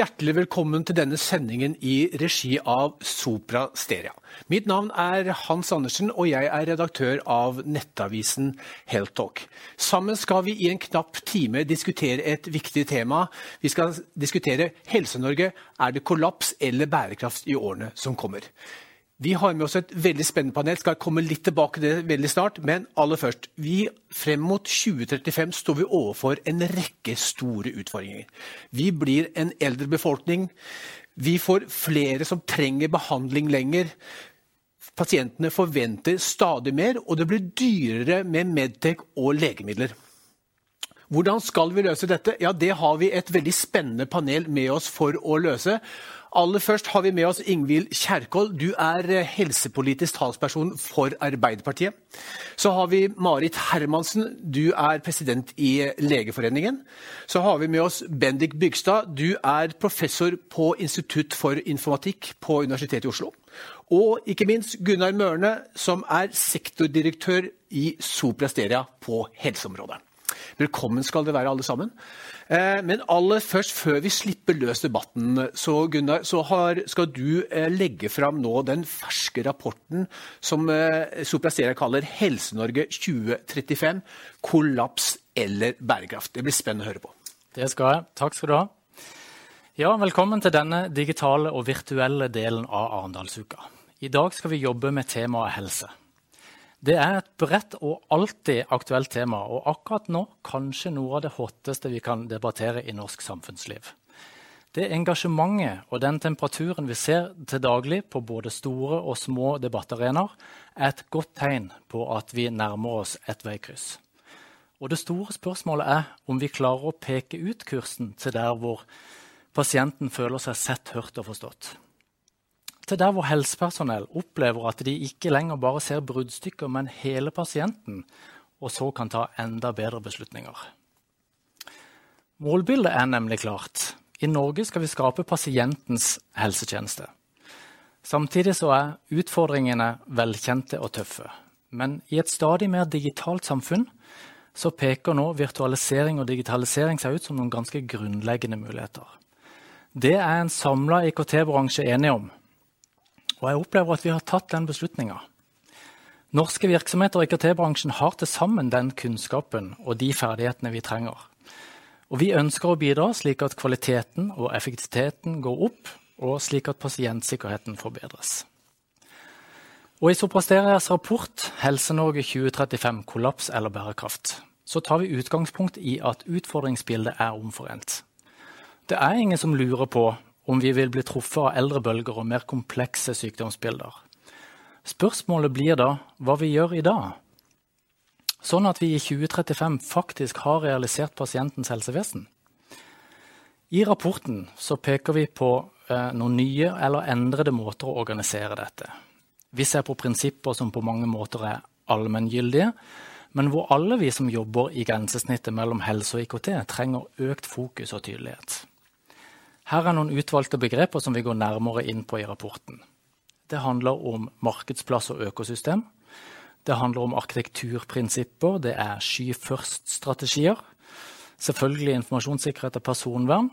Hjertelig velkommen til denne sendingen i regi av Sopra Steria. Mitt navn er Hans Andersen, og jeg er redaktør av nettavisen Heltalk. Sammen skal vi i en knapp time diskutere et viktig tema. Vi skal diskutere Helse-Norge. Er det kollaps eller bærekraft i årene som kommer? Vi har med oss et veldig spennende panel. Skal komme litt tilbake til det veldig snart. Men aller først. Vi, frem mot 2035 står vi overfor en rekke store utfordringer. Vi blir en eldre befolkning. Vi får flere som trenger behandling lenger. Pasientene forventer stadig mer, og det blir dyrere med Medtech og legemidler. Hvordan skal vi løse dette? Ja, Det har vi et veldig spennende panel med oss for å løse. Aller først har vi med oss Ingvild Kjerkol. Du er eh, helsepolitisk talsperson for Arbeiderpartiet. Så har vi Marit Hermansen. Du er president i Legeforeningen. Så har vi med oss Bendik Bygstad. Du er professor på Institutt for informatikk på Universitetet i Oslo. Og ikke minst Gunnar Mørne, som er sektordirektør i Soprasteria på helseområdet. Velkommen skal dere være, alle sammen. Eh, men aller først, før vi slipper løs debatten, så, Gunnar, så har, skal du eh, legge fram nå den ferske rapporten som Soprastera kaller Helse-Norge 2035 kollaps eller bærekraft. Det blir spennende å høre på. Det skal jeg. Takk skal du ha. Ja, velkommen til denne digitale og virtuelle delen av Arendalsuka. I dag skal vi jobbe med temaet helse. Det er et bredt og alltid aktuelt tema, og akkurat nå kanskje noe av det hotteste vi kan debattere i norsk samfunnsliv. Det engasjementet og den temperaturen vi ser til daglig på både store og små debattarenaer, er et godt tegn på at vi nærmer oss et veikryss. Og det store spørsmålet er om vi klarer å peke ut kursen til der hvor pasienten føler seg sett, hørt og forstått til der hvor helsepersonell opplever at de ikke lenger bare ser bruddstykker, men hele pasienten, og så kan ta enda bedre beslutninger. Målbildet er nemlig klart. I Norge skal vi skape pasientens helsetjeneste. Samtidig er utfordringene velkjente og tøffe. Men i et stadig mer digitalt samfunn så peker nå virtualisering og digitalisering seg ut som noen ganske grunnleggende muligheter. Det er en samla IKT-bransje enige om. Og jeg opplever at vi har tatt den beslutninga. Norske virksomheter i IKT-bransjen har til sammen den kunnskapen og de ferdighetene vi trenger. Og vi ønsker å bidra slik at kvaliteten og effektiviteten går opp, og slik at pasientsikkerheten forbedres. Og I Soprasterias rapport Helse-Norge 2035 kollaps eller bærekraft så tar vi utgangspunkt i at utfordringsbildet er omforent. Det er ingen som lurer på om vi vil bli truffet av eldre bølger og mer komplekse sykdomsbilder. Spørsmålet blir da hva vi gjør i dag, sånn at vi i 2035 faktisk har realisert pasientens helsevesen. I rapporten peker vi på eh, noen nye eller endrede måter å organisere dette. Vi ser på prinsipper som på mange måter er allmenngyldige, men hvor alle vi som jobber i grensesnittet mellom helse og IKT, trenger økt fokus og tydelighet. Her er noen utvalgte begreper som vi går nærmere inn på i rapporten. Det handler om markedsplass og økosystem. Det handler om arkitekturprinsipper. Det er sky først-strategier. Selvfølgelig informasjonssikkerhet og personvern.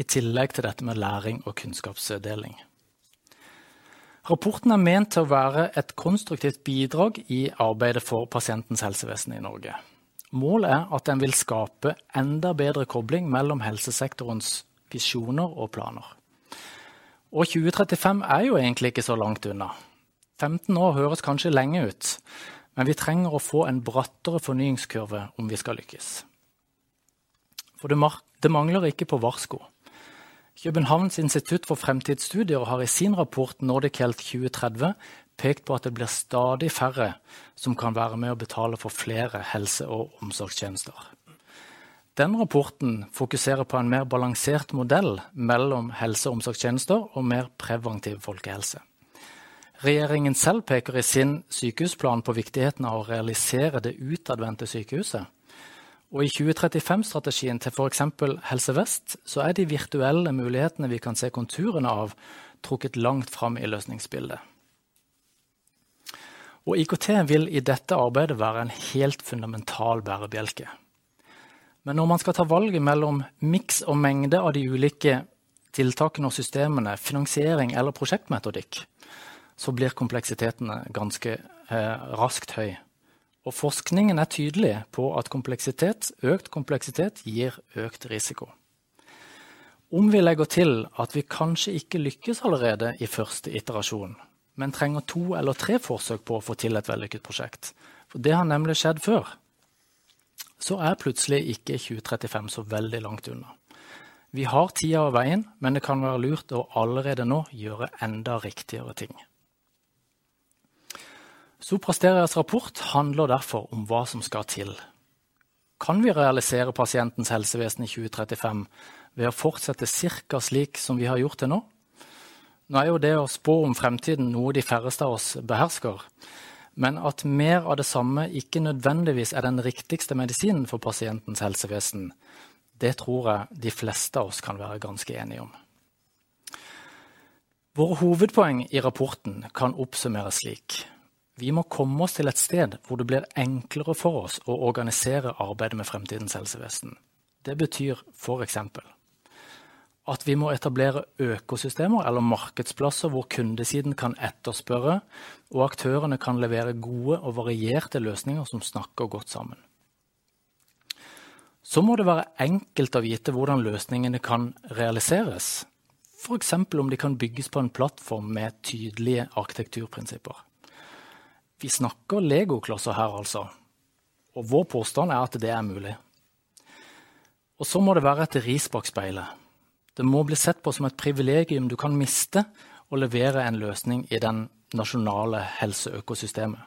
I tillegg til dette med læring og kunnskapsdeling. Rapporten er ment til å være et konstruktivt bidrag i arbeidet for pasientens helsevesen i Norge. Målet er at den vil skape enda bedre kobling mellom helsesektorens visjoner og planer. Og 2035 er jo egentlig ikke så langt unna. 15 år høres kanskje lenge ut, men vi trenger å få en brattere fornyingskurve om vi skal lykkes. For det, mangler ikke på varsko. Københavns institutt for fremtidsstudier har i sin rapport Nordic Health 2030 pekt på at det blir stadig færre som kan være med å betale for flere helse- og omsorgstjenester. Den rapporten fokuserer på en mer balansert modell mellom helse- og omsorgstjenester og mer preventiv folkehelse. Regjeringen selv peker i sin sykehusplan på viktigheten av å realisere det utadvendte sykehuset. Og I 2035-strategien til f.eks. Helse Vest så er de virtuelle mulighetene vi kan se konturene av, trukket langt fram i løsningsbildet. Og IKT vil i dette arbeidet være en helt fundamental bærebjelke. Men når man skal ta valget mellom miks og mengde av de ulike tiltakene og systemene, finansiering eller prosjektmetodikk, så blir kompleksiteten ganske eh, raskt høy. Og forskningen er tydelig på at kompleksitet, økt kompleksitet gir økt risiko. Om vi legger til at vi kanskje ikke lykkes allerede i første iterasjon, men trenger to eller tre forsøk på å få til et vellykket prosjekt, for det har nemlig skjedd før, så er plutselig ikke 2035 så veldig langt unna. Vi har tida og veien, men det kan være lurt å allerede nå gjøre enda riktigere ting. Soprasterias rapport handler derfor om hva som skal til. Kan vi realisere pasientens helsevesen i 2035 ved å fortsette ca. slik som vi har gjort til nå? Nå er jo det å spå om fremtiden noe de færreste av oss behersker. Men at mer av det samme ikke nødvendigvis er den riktigste medisinen for pasientens helsevesen, det tror jeg de fleste av oss kan være ganske enige om. Våre hovedpoeng i rapporten kan oppsummeres slik. Vi må komme oss til et sted hvor det blir enklere for oss å organisere arbeidet med fremtidens helsevesen. Det betyr f.eks at vi må etablere økosystemer eller markedsplasser hvor kundesiden kan etterspørre, og aktørene kan levere gode og varierte løsninger som snakker godt sammen. Så må det være enkelt å vite hvordan løsningene kan realiseres. F.eks. om de kan bygges på en plattform med tydelige arkitekturprinsipper. Vi snakker legoklosser her, altså. Og vår påstand er at det er mulig. Og så må det være et ris bak speilet. Det må bli sett på som et privilegium du kan miste å levere en løsning i den nasjonale helseøkosystemet.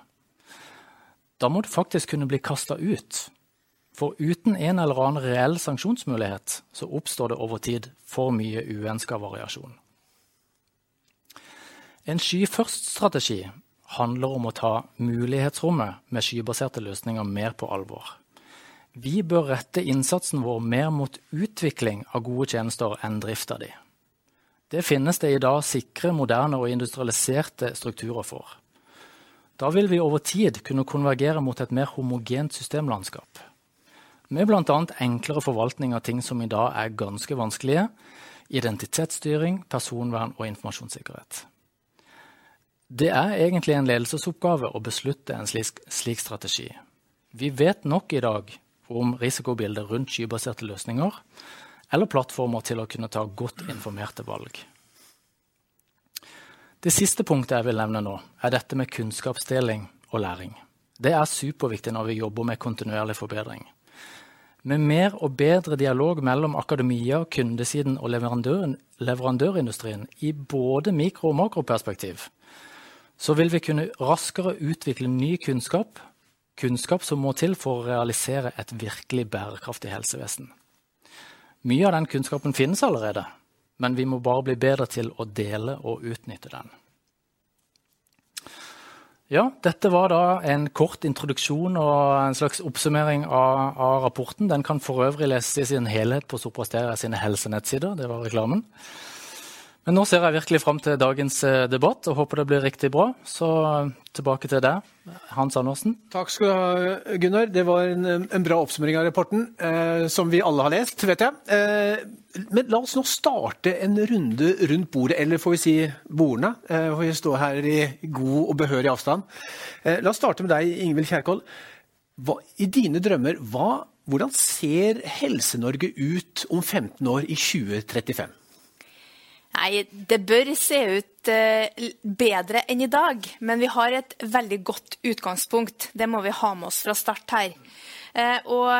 Da må du faktisk kunne bli kasta ut. For uten en eller annen reell sanksjonsmulighet så oppstår det over tid for mye uønska variasjon. En sky-først-strategi handler om å ta mulighetsrommet med skybaserte løsninger mer på alvor. Vi bør rette innsatsen vår mer mot utvikling av gode tjenester enn drift av de. Det finnes det i dag sikre, moderne og industrialiserte strukturer for. Da vil vi over tid kunne konvergere mot et mer homogent systemlandskap. Med bl.a. enklere forvaltning av ting som i dag er ganske vanskelige. Identitetsstyring, personvern og informasjonssikkerhet. Det er egentlig en ledelsesoppgave å beslutte en slik, slik strategi. Vi vet nok i dag om risikobildet rundt skybaserte løsninger, eller plattformer til å kunne ta godt informerte valg. Det siste punktet jeg vil nevne nå, er dette med kunnskapsdeling og læring. Det er superviktig når vi jobber med kontinuerlig forbedring. Med mer og bedre dialog mellom akademia, kundesiden og leverandør, leverandørindustrien i både mikro- og makroperspektiv, så vil vi kunne raskere utvikle ny kunnskap kunnskap som må til for å realisere et virkelig bærekraftig helsevesen. Mye av den kunnskapen finnes allerede, men vi må bare bli bedre til å dele og utnytte den. Ja, dette var da en kort introduksjon og en slags oppsummering av, av rapporten. Den kan for øvrig leses i sin helhet på Soprasteria sine helsenettsider. Det var reklamen. Men nå ser jeg virkelig fram til dagens eh, debatt og håper det blir riktig bra. Så eh, tilbake til deg, Hans Andersen. Takk skal du ha, Gunnar. Det var en, en bra oppsummering av rapporten, eh, som vi alle har lest, vet jeg. Eh, men la oss nå starte en runde rundt bordet, eller får vi si bordene. Eh, får vi stå her i god og behørig avstand. Eh, la oss starte med deg, Ingvild Kjerkol. Hva, I dine drømmer, hva, hvordan ser Helse-Norge ut om 15 år, i 2035? Nei, det bør se ut eh, bedre enn i dag. Men vi har et veldig godt utgangspunkt. Det må vi ha med oss fra start her. Eh, og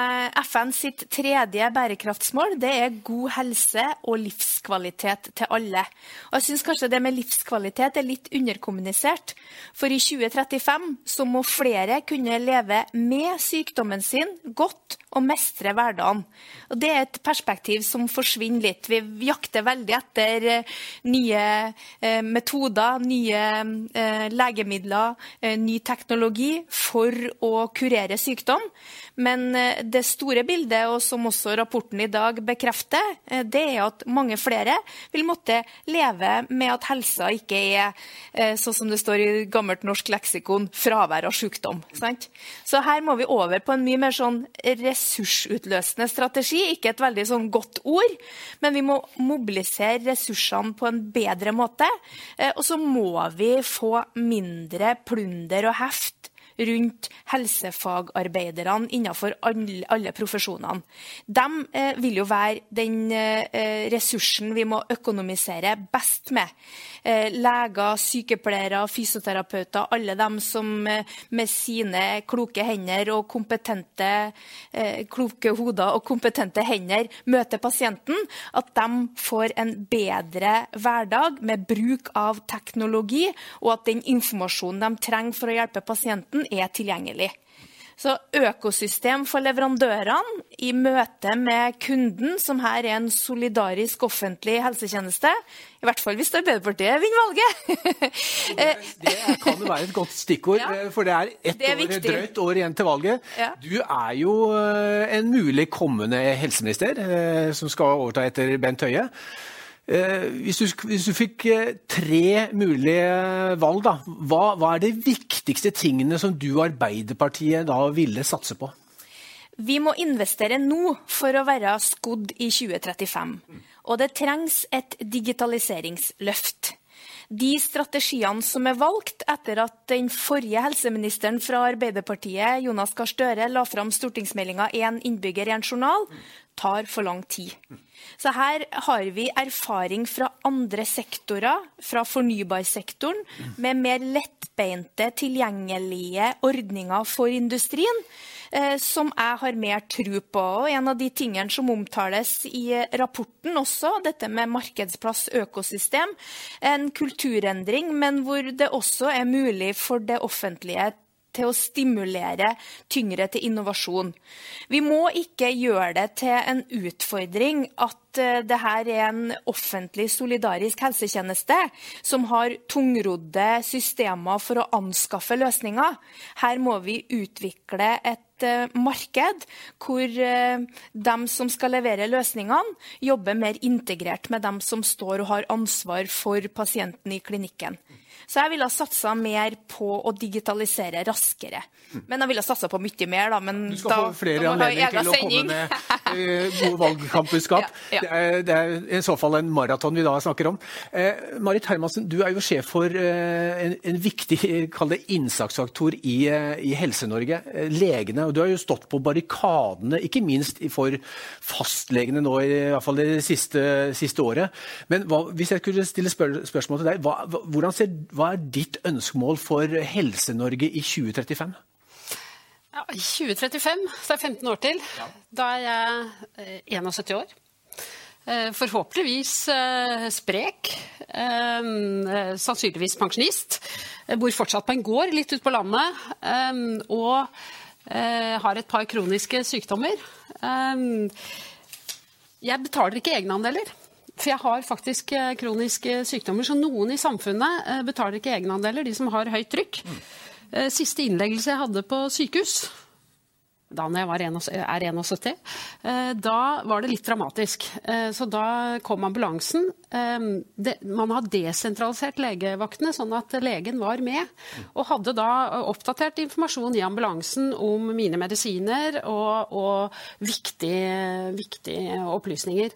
FN sitt tredje bærekraftsmål det er god helse og livskvalitet til alle. Og jeg synes kanskje det med livskvalitet er litt underkommunisert. For i 2035 så må flere kunne leve med sykdommen sin godt og mestre hverdagen. Og Det er et perspektiv som forsvinner litt. Vi jakter veldig etter eh, nye eh, metoder, nye legemidler, ny teknologi for å kurere sykdom. Men det store bildet, og som også rapporten i dag bekrefter, det er at mange flere vil måtte leve med at helsa ikke er sånn som det står i gammelt norsk leksikon, fravær av sykdom. Sant? Så her må vi over på en mye mer sånn ressursutløsende strategi. Ikke et veldig sånn godt ord, men vi må mobilisere ressursene på en bedre måte. Og så må vi få mindre plunder og heft rundt helsefagarbeiderne innenfor alle, profesjonene. De eh, vil jo være den eh, ressursen vi må økonomisere best med. Eh, leger, sykepleiere, fysioterapeuter, alle dem som med sine kloke hender og kompetente kloke hoder og kompetente hender møter pasienten, at de får en bedre hverdag med bruk av teknologi, og at den informasjonen de trenger for å hjelpe pasienten, er tilgjengelig. Så økosystem for leverandørene i møte med kunden, som her er en solidarisk offentlig helsetjeneste, i hvert fall hvis Arbeiderpartiet vinner valget. det, det, kan jo være et godt stikkord, ja, for det er ett det er år, drøyt år igjen til valget. Ja. Du er jo eh, en mulig kommende helseminister eh, som skal overta etter Bent Høie. Eh, hvis du, hvis du, fikk eh, tre mulige valg, da, hva, hva, er de viktigste tingene som du og Arbeiderpartiet da ville satse på? Vi må investere nå for å være skodd i 2035. Og det trengs et digitaliseringsløft. De strategiene som er valgt etter at den forrige helseministeren fra Arbeiderpartiet, Jonas Gahr Støre, la fram stortingsmeldinga 'Én innbygger, én journal', tar for lang tid. Så her har vi erfaring fra andre sektorer, fra fornybarsektoren, med mer lettbeinte, tilgjengelige ordninger for industrien. Eh, som jeg har mer tro på. Og en av de tingene som omtales i rapporten også, dette med markedsplass, økosystem, en kulturendring, men hvor det også er mulig for det offentlige til å stimulere tyngre til innovasjon. Vi må ikke gjøre det til en utfordring at eh, det her er en offentlig solidarisk helsetjeneste som har tungrodde systemer for å anskaffe løsninger. Her må vi utvikle et eh, marked hvor eh, de som skal levere løsningene, jobber mer integrert med dem som står og har ansvar for pasienten i klinikken. Så jeg ville ha satsa mer på å digitalisere raskere. Men jeg ville ha satsa på mye mer, da. Men du skal da, få flere anledninger til å komme med uh, gode valgkampbudskap. ja, ja. det, er, det, er, i så fall en maraton vi da snakker om. Eh, Marit Hermansen, du er jo sjef for eh, en, en, viktig det innsatsfaktor i, i Helse-Norge, legene. og Du har jo stått på barrikadene, ikke minst for fastlegene nå, i hvert fall det siste, siste året. Men hva, hvis jeg kunne stille spør spørsmål til deg, hva, hva, ser hva er ditt ønskemål for Helse-Norge i 2035? Ja, 2035, så er 15 år til. Ja. Da er jeg 71 eh, år. Eh, forhåpentligvis eh, sprek. Sannsynligvis pensjonist. Bor fortsatt på en gård litt ute på landet. Og har et par kroniske sykdommer. Jeg betaler ikke egenandeler. For jeg har faktisk kroniske sykdommer, så noen i samfunnet betaler ikke egenandeler, de som har høyt trykk. Mm. Siste innleggelse jeg hadde på sykehus, da jeg var 71, eh, da var det litt dramatisk. Eh, så da kom ambulansen. Eh, man har desentralisert legevaktene, sånn at legen var med. Og hadde da oppdatert informasjon i ambulansen om mine medisiner og, og viktige, viktige, opplysninger.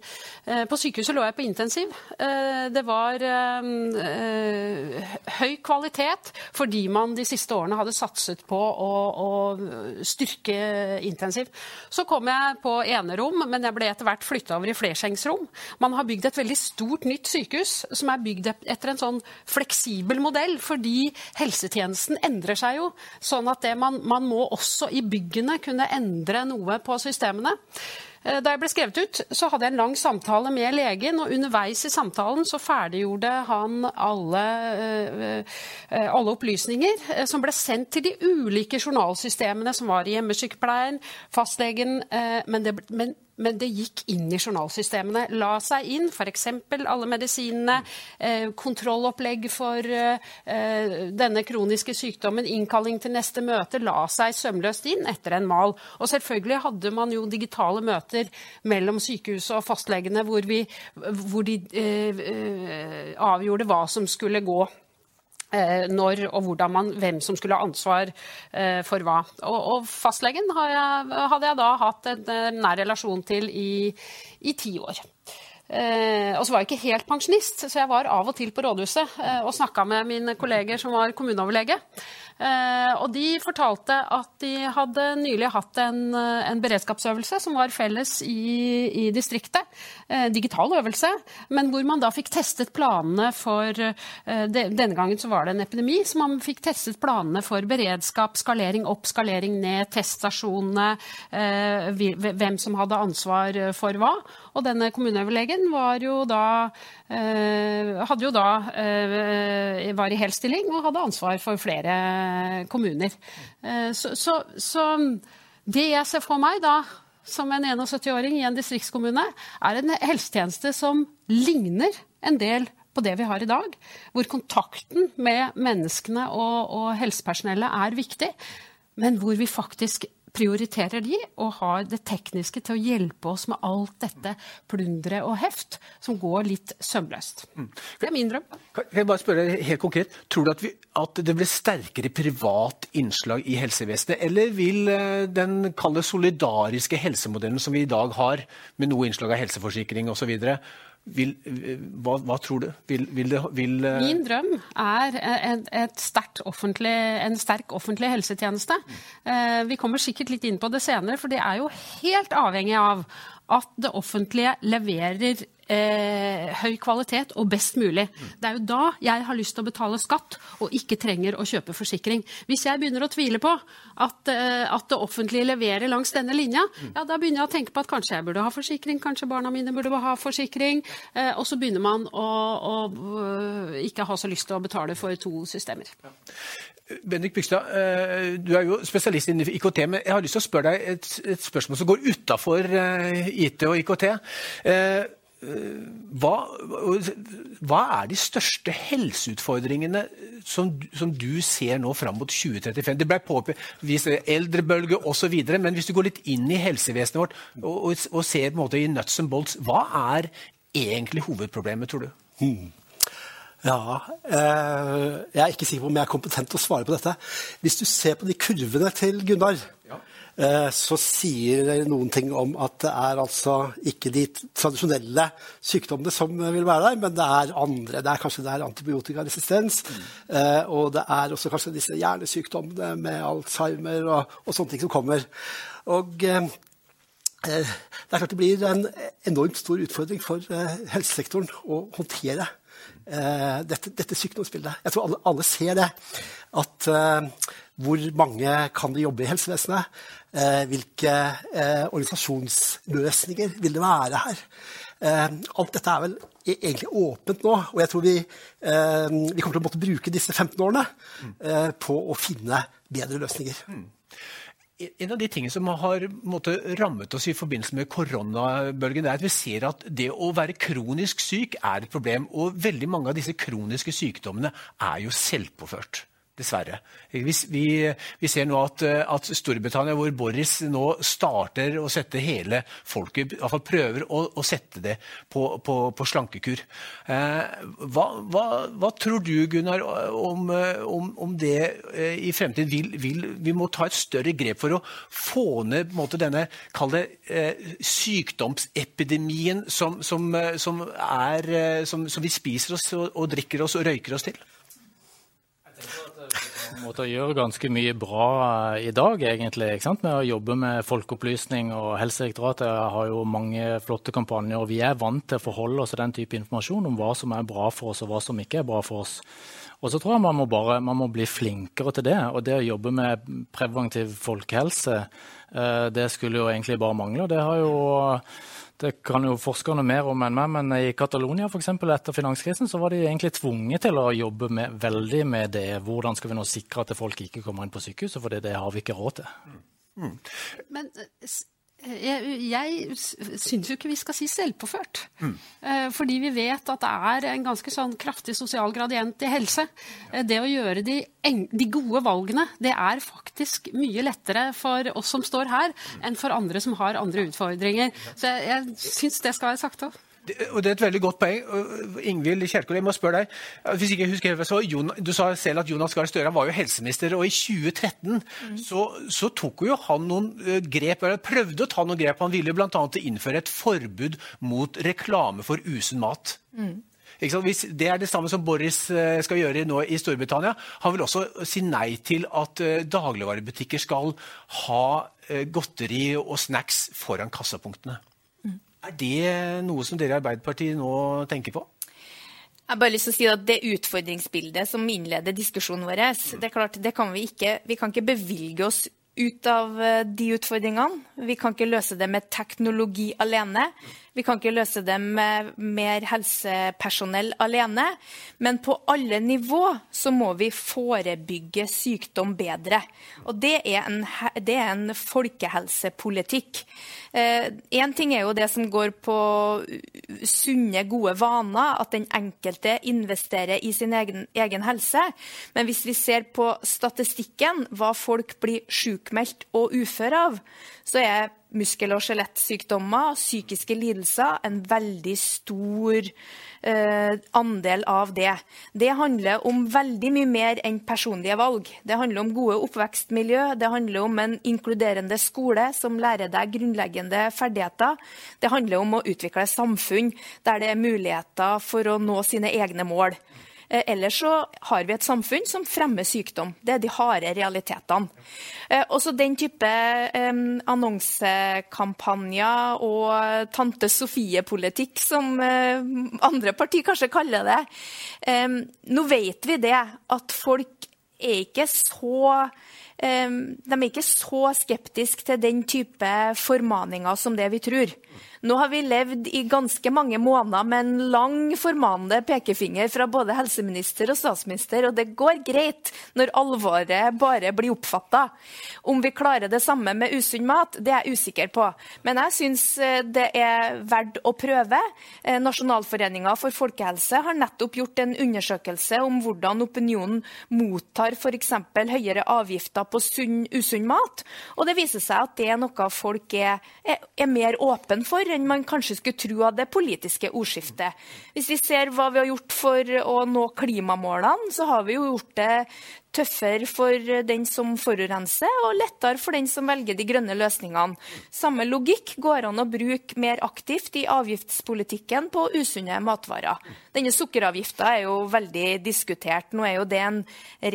På sykehuset lå jeg på intensiv. Det var høy kvalitet fordi man de siste årene hadde satset på å, å styrke intensiv. Så kom jeg på enerom, men jeg ble etter hvert flytta over i flersengsrom. Man har bygd et veldig stort nytt sykehus som er bygd etter en sånn fleksibel modell, fordi helsetjenesten endrer seg jo. Sånn at man, man må også i byggene kunne endre noe på systemene. Eh, da jeg ble skrevet ut, så hadde jeg en lang samtale med legen, og underveis i samtalen så ferdiggjorde han alle, eh, eh, alle opplysninger som ble sendt til de ulike journalsystemene som var i hjemmesykepleien, fastlegen, men, det, men men det gikk inn i journalsystemene. La seg inn, f.eks. alle medisinene, eh, kontrollopplegg for eh, denne kroniske sykdommen, innkalling til neste møte, la seg sømløst inn etter en mal. Og selvfølgelig hadde man jo digitale møter mellom sykehuset og fastlegene hvor, vi, hvor de eh, eh avgjorde hva som skulle gå når og hvordan man, hvem som skulle ha ansvar eh, for hva. Og, og fastlegen hadde jeg da hatt en, en nær relasjon til i, i ti år. Eh, og så var jeg ikke helt pensjonist, så jeg var av og til på rådhuset eh, og snakka med mine kolleger som var kommuneoverlege. Eh, og de fortalte at de hadde nylig hatt en, eh, en beredskapsøvelse som var felles i, i distriktet. Eh, digital øvelse, men hvor man da fikk testet planene for Denne gangen så var det en epidemi, så man fikk testet planene for beredskap, skalering opp, skalering ned, teststasjonene, hvem som hadde ansvar for hva. Og denne kommuneoverlegen var jo da hadde jo da var i hel stilling og hadde ansvar for flere kommuner. Eh, så, så, så det jeg ser for meg da, som en 71-åring i en distriktskommune, er en helsetjeneste som ligner en del på det vi har i dag. Hvor kontakten med menneskene og, og helsepersonellet er viktig, men hvor vi faktisk prioriterer de og har det tekniske til å hjelpe oss med alt dette plunderet og heft som går litt sømløst. Mm. Det er min drøm. Kan jeg bare spørre helt konkret, Tror du at, vi, at det blir sterkere privat innslag i helsevesenet, eller vil eh, den kalde solidariske helsemodellen som vi i dag har, med noe innslag av helseforsikring osv., vil, hva, hva, tror du? Vil, vil det, uh... Min drøm er et, et en sterk offentlig helsetjeneste. Uh, vi kommer sikkert litt inn på det senere, for det er jo helt avhengig av at det offentlige leverer eh, høy kvalitet og best mulig. Det er jo da jeg har lyst til å betale skatt og ikke trenger å kjøpe forsikring. Hvis jeg begynner å tvile på at, eh, at det offentlige leverer langs denne linja, ja, da begynner jeg å tenke på at kanskje jeg burde ha forsikring, kanskje barna mine burde ha forsikring. Eh, og så begynner man å, å, å, ikke ha så lyst til å betale for to systemer. Ja. Bendik Bygstad, eh, du er jo spesialist innen IKT, men jeg har lyst til å spørre deg et, et spørsmål som går utafor eh, IT og IKT. Hva, hva, er de største helseutfordringene som, som du ser nå fram mot 2035? Det ble påvist eldrebølge osv., men hvis du går litt inn i helsevesenet vårt og, og, og ser i nuts and bolts, hva er egentlig hovedproblemet, tror du? Hmm. Ja, eh, Jeg er ikke sikker på om jeg er kompetent til å svare på dette. Hvis du ser på de kurvene til Gunnar, Eh, så sier det noen ting om at det er altså ikke de tradisjonelle sykdommene som vil være der, men det er andre. Det er kanskje det er antibiotikaresistens, mm. og det er også kanskje disse hjernesykdommene med Alzheimer og, og sånne ting som kommer. Og eh, det er klart det blir en enormt stor utfordring for helsesektoren å håndtere dette, dette sykdomsbildet. Jeg tror alle, alle ser det. At hvor mange kan det jobbe i helsevesenet? Eh, hvilke eh, organisasjonsløsninger vil det være her? Eh, alt dette er vel e-, egentlig åpent nå, og jeg tror vi, vi kommer til å måtte bruke disse 15 årene på å finne bedre løsninger. Mm. En av de tingene som har måtte, rammet oss i forbindelse med koronabølgen, er at vi ser at det å være kronisk syk er et problem. Og veldig mange av disse kroniske sykdommene er jo selvpåført. Dessverre. Vi, vi, vi, ser nå at, at, Storbritannia, hvor Boris nå starter å sette hele folket iallfall prøver å, å, sette det på, på, på slankekur. Eh, hva, hva, hva, tror du, Gunnar, om, om, om det eh, i fremtiden? Vil, vil, vi må ta et større grep for å få ned måte, denne det, eh, sykdomsepidemien som, som, som, er, eh, som, vi spiser oss og, og drikker oss og røyker oss til? Måte gjør ganske mye bra eh, i dag, egentlig, med å jobbe med folkeopplysning. og Helsedirektoratet har jo mange flotte kampanjer. og Vi er vant til å forholde oss til den type informasjon om hva som er bra for oss og hva som ikke er bra for oss. Og så tror jeg man må, bare, man må bli flinkere til det. Og det å jobbe med preventiv folkehelse, eh, det skulle jo egentlig bare mangle. Det har jo det kan jo forskerne mer om enn meg, men i Catalonia for eksempel, etter finanskrisen så var de egentlig tvunget til å jobbe med, veldig med det. Hvordan skal vi nå sikre at folk ikke kommer inn på sykehuset, for det har vi ikke råd til. Mm. Men Jeg, jeg syns jo ikke vi skal si selvpåført. Mm. Fordi vi vet at det er en ganske sånn kraftig sosial gradient i helse. Ja. Det å gjøre de, de, gode valgene, det er faktisk mye lettere for oss som står her, enn for andre som har andre utfordringer. Så jeg, jeg syns det skal være sagt òg. Det, og det er et veldig godt poeng. Ingvild Kjerkol, jeg må spørre deg. Hvis ikke jeg husker helt, så, Jon, Du sa selv at Jonas Gahr Støre var jo helseminister, og i 2013 mm. så, så, tok jo han noen eh, grep, eller prøvde å ta noen grep. Han ville bl.a. innføre et forbud mot reklame for usunn mat. Mm. Det er det samme som Boris eh, skal gjøre nå i Storbritannia. Han vil også si nei til at eh, dagligvarebutikker skal ha godteri og snacks foran kassapunktene. Er det noe som dere i Arbeiderpartiet nå tenker på? Jeg har bare lyst til å si at Det utfordringsbildet som innleder diskusjonen vår, det er klart, det kan vi, ikke, vi kan ikke bevilge oss ut av eh, de utfordringene. Vi kan ikke løse det med teknologi alene. Vi kan ikke løse det med mer helsepersonell alene. Men på alle nivå så må vi forebygge sykdom bedre. Og det er en, det er en folkehelsepolitikk. Én eh, ting er jo det som går på sunne, gode vaner, at den enkelte investerer i sin egen, egen helse. Men hvis vi ser på statistikken, hva folk blir sjukmeldt og uføre av, så er muskel- og skjelettsykdommer, psykiske lidelser, en veldig stor eh, andel av det. Det handler om veldig mye mer enn personlige valg. Det handler om gode oppvekstmiljø, det handler om en inkluderende skole som lærer deg grunnleggende ferdigheter. Det handler om å utvikle samfunn der det er muligheter for å nå sine egne mål. Eh, ellers så har vi et samfunn som fremmer sykdom. Det er de harde realitetene. Eh, også den type annonsekampanjer og tante Sofie-politikk, som eh, andre partier kanskje kaller det. Nå vet vi det, at folk er ikke så de er ikke så skeptiske til den type formaninger som det vi tror. Nå har vi levd i ganske mange måneder med en lang formanende pekefinger fra både helseminister og statsminister, og det går greit når alvoret bare blir oppfatta. Om vi klarer det samme med usunn mat, det er jeg usikker på. Men jeg syns eh, det er verdt å prøve. Eh, Nasjonalforeninga for folkehelse har nettopp gjort en undersøkelse om hvordan opinionen mottar f.eks. høyere avgifter på sunn, usunn mat. Og det viser seg at det er noe folk er, er, er mer åpen for enn man kanskje skulle tro av det politiske ordskiftet. Hvis vi ser hva vi har gjort for å nå klimamålene, så har vi jo gjort det tøffere for den som forurenser, og lettere for den som velger de grønne løsningene. Samme logikk går an å bruke mer aktivt i avgiftspolitikken på usunne matvarer. Denne sukkeravgifta er jo veldig diskutert. Nå er jo det en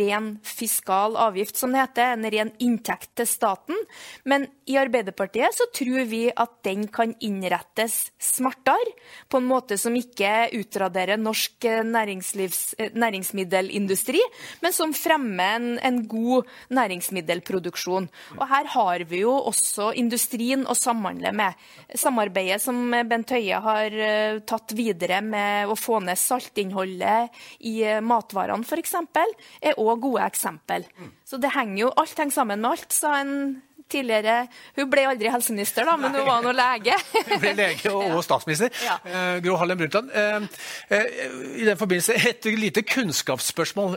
ren fiskal avgift, som det heter, en ren inntekt til staten. Men i Arbeiderpartiet så tror vi at den kan innrettes smartere, på en måte som ikke utraderer norsk næringsmiddelindustri, men som fremmer fremme en, en, god næringsmiddelproduksjon. Og Her har vi jo også industrien å samhandle med. Samarbeidet som Bent Høie har uh, tatt videre med å få ned saltinnholdet i uh, matvarene f.eks., er òg gode eksempel. Så det henger jo, alt henger sammen med alt, sa en tidligere Hun ble aldri helseminister, da, men hun var nå lege. hun ble lege og, statsminister. Ja. Uh, Gro Harlem Brundtland. Uh, uh, I den forbindelse et lite kunnskapsspørsmål.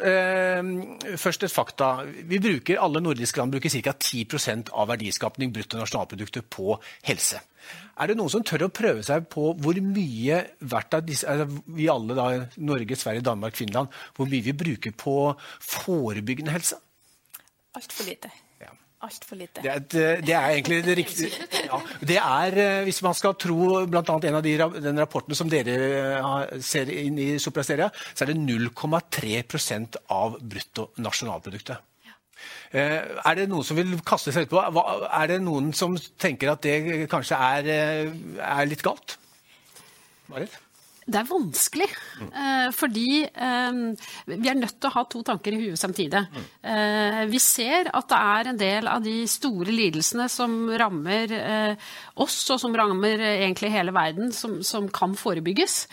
først et fakta. Vi bruker, Alle nordiske land bruker ca. 10% av verdiskapning bruttonasjonalproduktet på helse. Er det noen som tør å prøve seg på hvor mye hvert av disse, altså vi alle da, Norge, Sverige, Danmark, Finland, hvor mye vi bruker på forebyggende helse? Altfor lite. Altfor lite. Det er, det er, egentlig det riktige. Ja, det er, eh, hvis man skal tro bl.a. en av de, den rapporten som dere eh, ser inn i Soprasteria, så er det 0,3 av bruttonasjonalproduktet. Ja. Eh, er det noen som vil kaste seg utpå? Er det noen som tenker at det kanskje er, er litt galt? Marit? Det er vanskelig. Mm. fordi eh, vi er nødt til å ha to tanker i huet samtidig. Eh, vi ser at det er en del av de store lidelsene som rammer oss, og som rammer egentlig hele verden, som, som kan forebygges.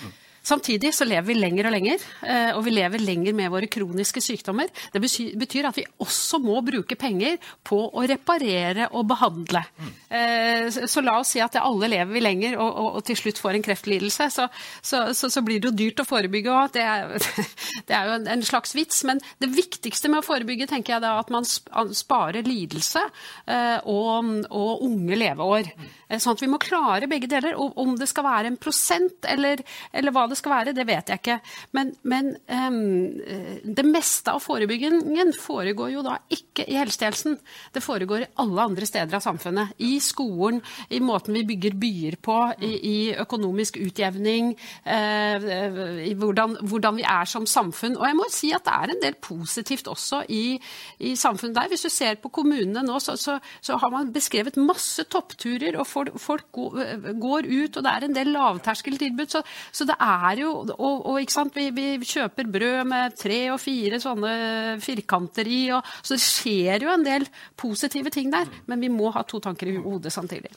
Samtidig så lever vi lenger og lenger, eh, og vi lever lenger med våre kroniske sykdommer. Det betyr at vi også må bruke penger på å reparere og behandle. Eh, så la oss si at alle lever vi lenger og, og, og til slutt får en kreftlidelse. Så, så, så, så, blir det jo dyrt å forebygge òg. Det, det, er jo en, en, slags vits. Men det viktigste med å forebygge tenker jeg da at man sparer lidelse eh, og, og unge leveår. Sånn at vi må klare begge deler. Om det skal være en prosent eller, eller hva det skal være, det vet jeg ikke. Men, men um, det meste av forebyggingen foregår jo da ikke i helsetjenesten. Det foregår i alle andre steder av samfunnet. I skolen, i måten vi bygger byer på, i, i økonomisk utjevning, uh, i hvordan, hvordan, vi er som samfunn. Og jeg må si at det er en del positivt også i, i samfunnet der. Hvis du ser på kommunene nå, så, så, så har man beskrevet masse toppturer. og folk går ut, og det er en del lavterskeltilbud. Så, så det er jo Og, og ikke sant, vi, vi, kjøper brød med tre og fire sånne firkanter i, og, så det skjer jo en del positive ting der. Men vi må ha to tanker i hodet samtidig.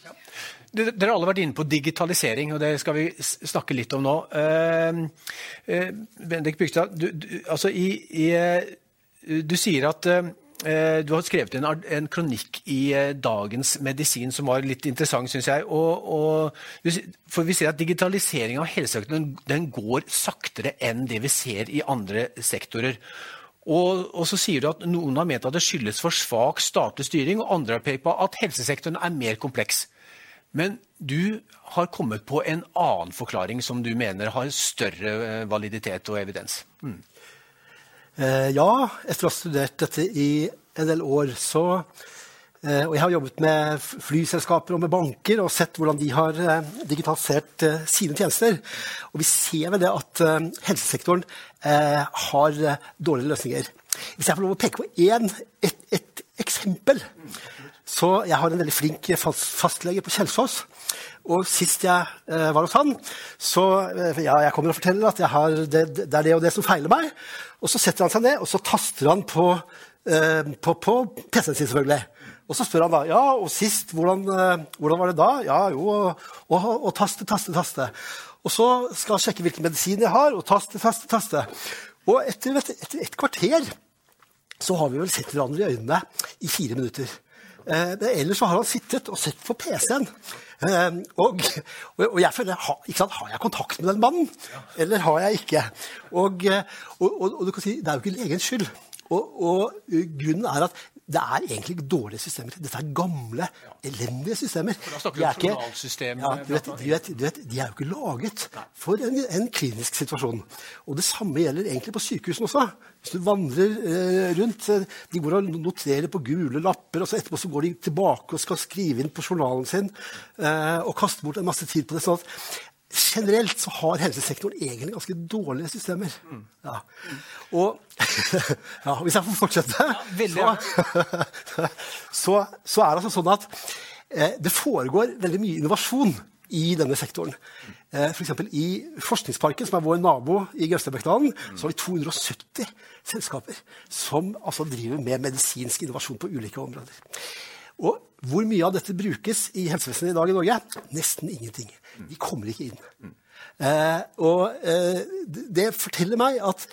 Dere har alle vært inne på digitalisering, og det skal vi snakke litt om nå. Uh, uh, Bendik Bygstad, du, du, altså i, i, uh, du sier at Eh, du har skrevet en, en kronikk i eh, Dagens Medisin som var litt interessant, syns jeg. Og, og, for vi ser at digitalisering av helsesektoren går saktere enn det vi ser i andre sektorer. Og, og, så sier du at noen har ment at det skyldes for svak statlig styring, og andre har pekt på at helsesektoren er mer kompleks. Men du har kommet på en annen forklaring som du mener har større eh, validitet og evidens. Mm. Eh, ja, etter å ha studert dette i en del år, så eh, Og jeg har jobbet med flyselskaper og med banker og sett hvordan de har eh, digitalisert sine tjenester. Og vi ser ved det at helsesektoren har dårlige løsninger. Hvis jeg får lov å peke på én, et, et, eksempel så Jeg har en veldig flink fastlege på Kjelsås. Og sist jeg eh, var hos han, så ja, jeg kommer og forteller at det, det, er det og det som feiler meg. Og så setter han seg ned og så taster han på, eh, på, på PC-en sin, selvfølgelig. Og så spør han da ja, og sist, hvordan, eh, hvordan var det da? Ja, jo, og, taste, taste, taste. Og så skal han sjekke hvilken medisin jeg har, og taste, taste, taste. Og etter, etter et kvarter så har vi vel sett hverandre i øynene i fire minutter. Eh, ellers så har han sittet og sett på PC-en. Eh, og, og, jeg føler, har, har jeg kontakt med den mannen, eller har jeg ikke? Og, eh, og, og du kan si, det er jo ikke legens skyld. Og, grunnen er at det er egentlig dårlige systemer. Dette er gamle, elendige systemer. Du om journalsystemet. Ja, du vet, du vet, du vet, de er jo ikke laget for en, en, klinisk situasjon. Og det samme gjelder egentlig på sykehusene også. Hvis du vandrer eh, rundt eh, De går og noterer på gule lapper, og så etterpå så går de tilbake og skal skrive inn på journalen sin eh, og kaste bort en masse tid på det. sånn at generelt så har helsesektoren egentlig ganske dårlige systemer. Ja. Og ja, hvis jeg får fortsette, ja, så, så, så, er det altså sånn at eh, det foregår veldig mye innovasjon i denne sektoren. Eh, F.eks. For i Forskningsparken, som er vår nabo i Gaustadbekkdalen, så har vi 270 selskaper som altså driver med medisinsk innovasjon på ulike områder. Og hvor mye av dette brukes i helsevesenet i dag i Norge? Nesten ingenting. De kommer ikke inn. Eh, og eh, det forteller meg at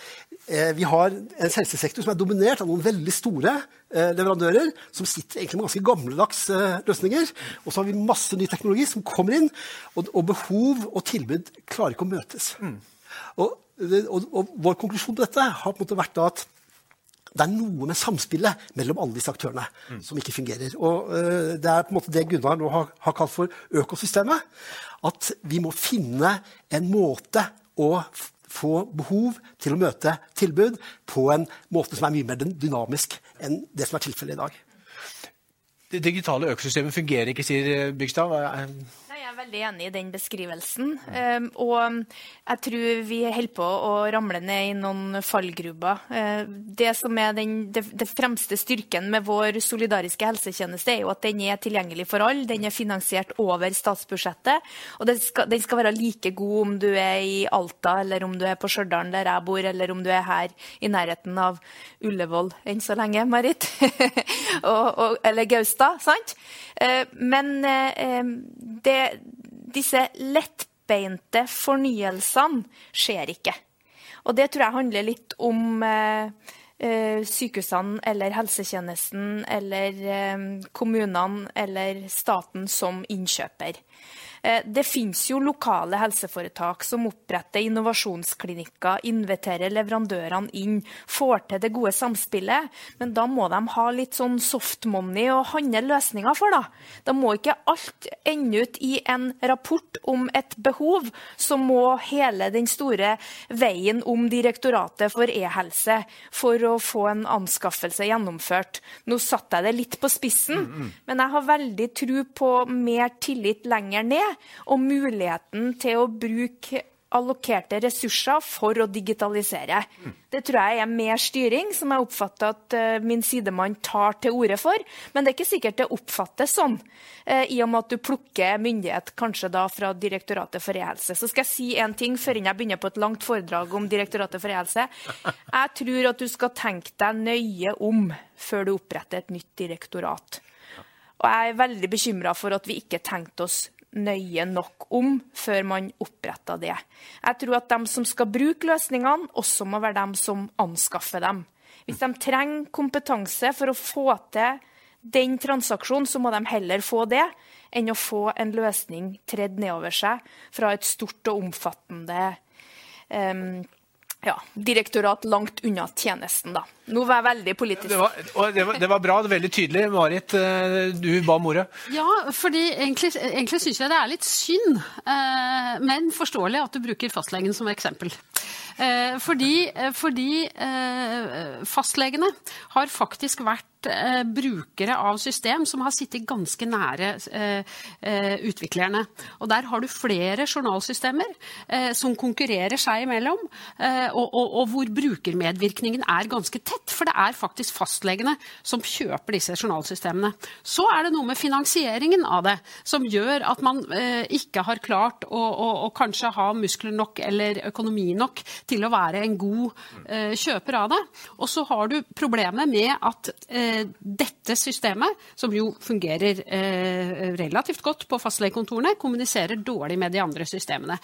eh, vi har en helsesektor som er dominert av noen veldig store eh, leverandører, som sitter egentlig med ganske gammeldags eh, løsninger. Og så har vi masse ny teknologi som kommer inn, og, og behov og tilbud klarer ikke å møtes. Mm. Og, og, og, vår konklusjon på dette har på en måte vært at det er noe med samspillet mellom alle disse aktørene mm. som ikke fungerer. Og uh, Det er på en måte det Gunnar nå har, har, kalt for økosystemet. At vi må finne en måte å få behov til å møte tilbud på en måte som er mye mer dynamisk enn det som er tilfellet i dag. Det digitale økosystemet fungerer ikke, sier Bygstad jeg er veldig enig i den beskrivelsen. Um, og jeg tror vi holder på å ramle ned i noen fallgruber. Uh, det som er den det, det, fremste styrken med vår solidariske helsetjeneste, er jo at den er tilgjengelig for alle. Den er finansiert over statsbudsjettet. Og skal, den skal være like god om du er i Alta, eller om du er på Stjørdal, der jeg bor, eller om du er her i nærheten av Ullevål enn så lenge, Marit. og, og, eller Gaustad, sant? Uh, men uh, det disse lettbeinte fornyelsene skjer ikke. Og det tror jeg handler litt om eh, eh, sykehusene eller helsetjenesten eller eh, kommunene eller staten som innkjøper. Eh, det finnes jo lokale helseforetak som oppretter innovasjonsklinikker, inviterer leverandørene inn, får til det gode samspillet. Men da må de ha litt sånn softmoney å handle løsninger for, da. Da må ikke alt ende ut i en rapport om et behov, så må hele den store veien om Direktoratet for e-helse for å få en anskaffelse gjennomført. Nå satte jeg det litt på spissen, mm, mm. men jeg har veldig tro på mer tillit lenger ned og muligheten til å bruke allokerte ressurser for å digitalisere. Det tror jeg er mer styring, som jeg oppfatter at uh, min sidemann tar til orde for. Men det er ikke sikkert det oppfattes sånn, uh, i og med at du plukker myndighet kanskje da fra Direktoratet for e-helse. Så skal jeg si en ting før jeg begynner på et langt foredrag om Direktoratet for e-helse. Jeg tror at du skal tenke deg nøye om før du oppretter et nytt direktorat. Og jeg er veldig bekymra for at vi ikke tenkte oss nøye nok om før man oppretta det. Jeg tror at de som skal bruke løsningene, også må være dem som anskaffer dem. Hvis de trenger kompetanse for å få til den transaksjonen, så må de heller få det enn å få en løsning tredd nedover seg fra et stort og omfattende um, ja, direktorat langt unna tjenesten, da. Nå var jeg veldig politisk. Det var, det var, det var bra, det var veldig tydelig. Marit, eh, du ba om ordet. Ja, fordi egentlig, egentlig syns jeg det er litt synd, eh, men forståelig at du bruker fastlegen som eksempel. Eh, fordi, fordi fastlegene har faktisk vært eh, brukere av system som har sittet ganske nære eh, eh, utviklerne. Og Der har du flere journalsystemer eh, som konkurrerer seg imellom, eh, og, og, og, hvor brukermedvirkningen er ganske tett. For det er faktisk fastlegene som kjøper disse journalsystemene. Så er det noe med finansieringen av det som gjør at man eh, ikke har klart å, å, å, kanskje ha muskler nok eller økonomi nok til å være en god kjøper av det. Og så har du problemet med at Eh, dette systemet, som jo fungerer eh, relativt godt på fastlegekontorene, kommuniserer dårlig med de andre systemene.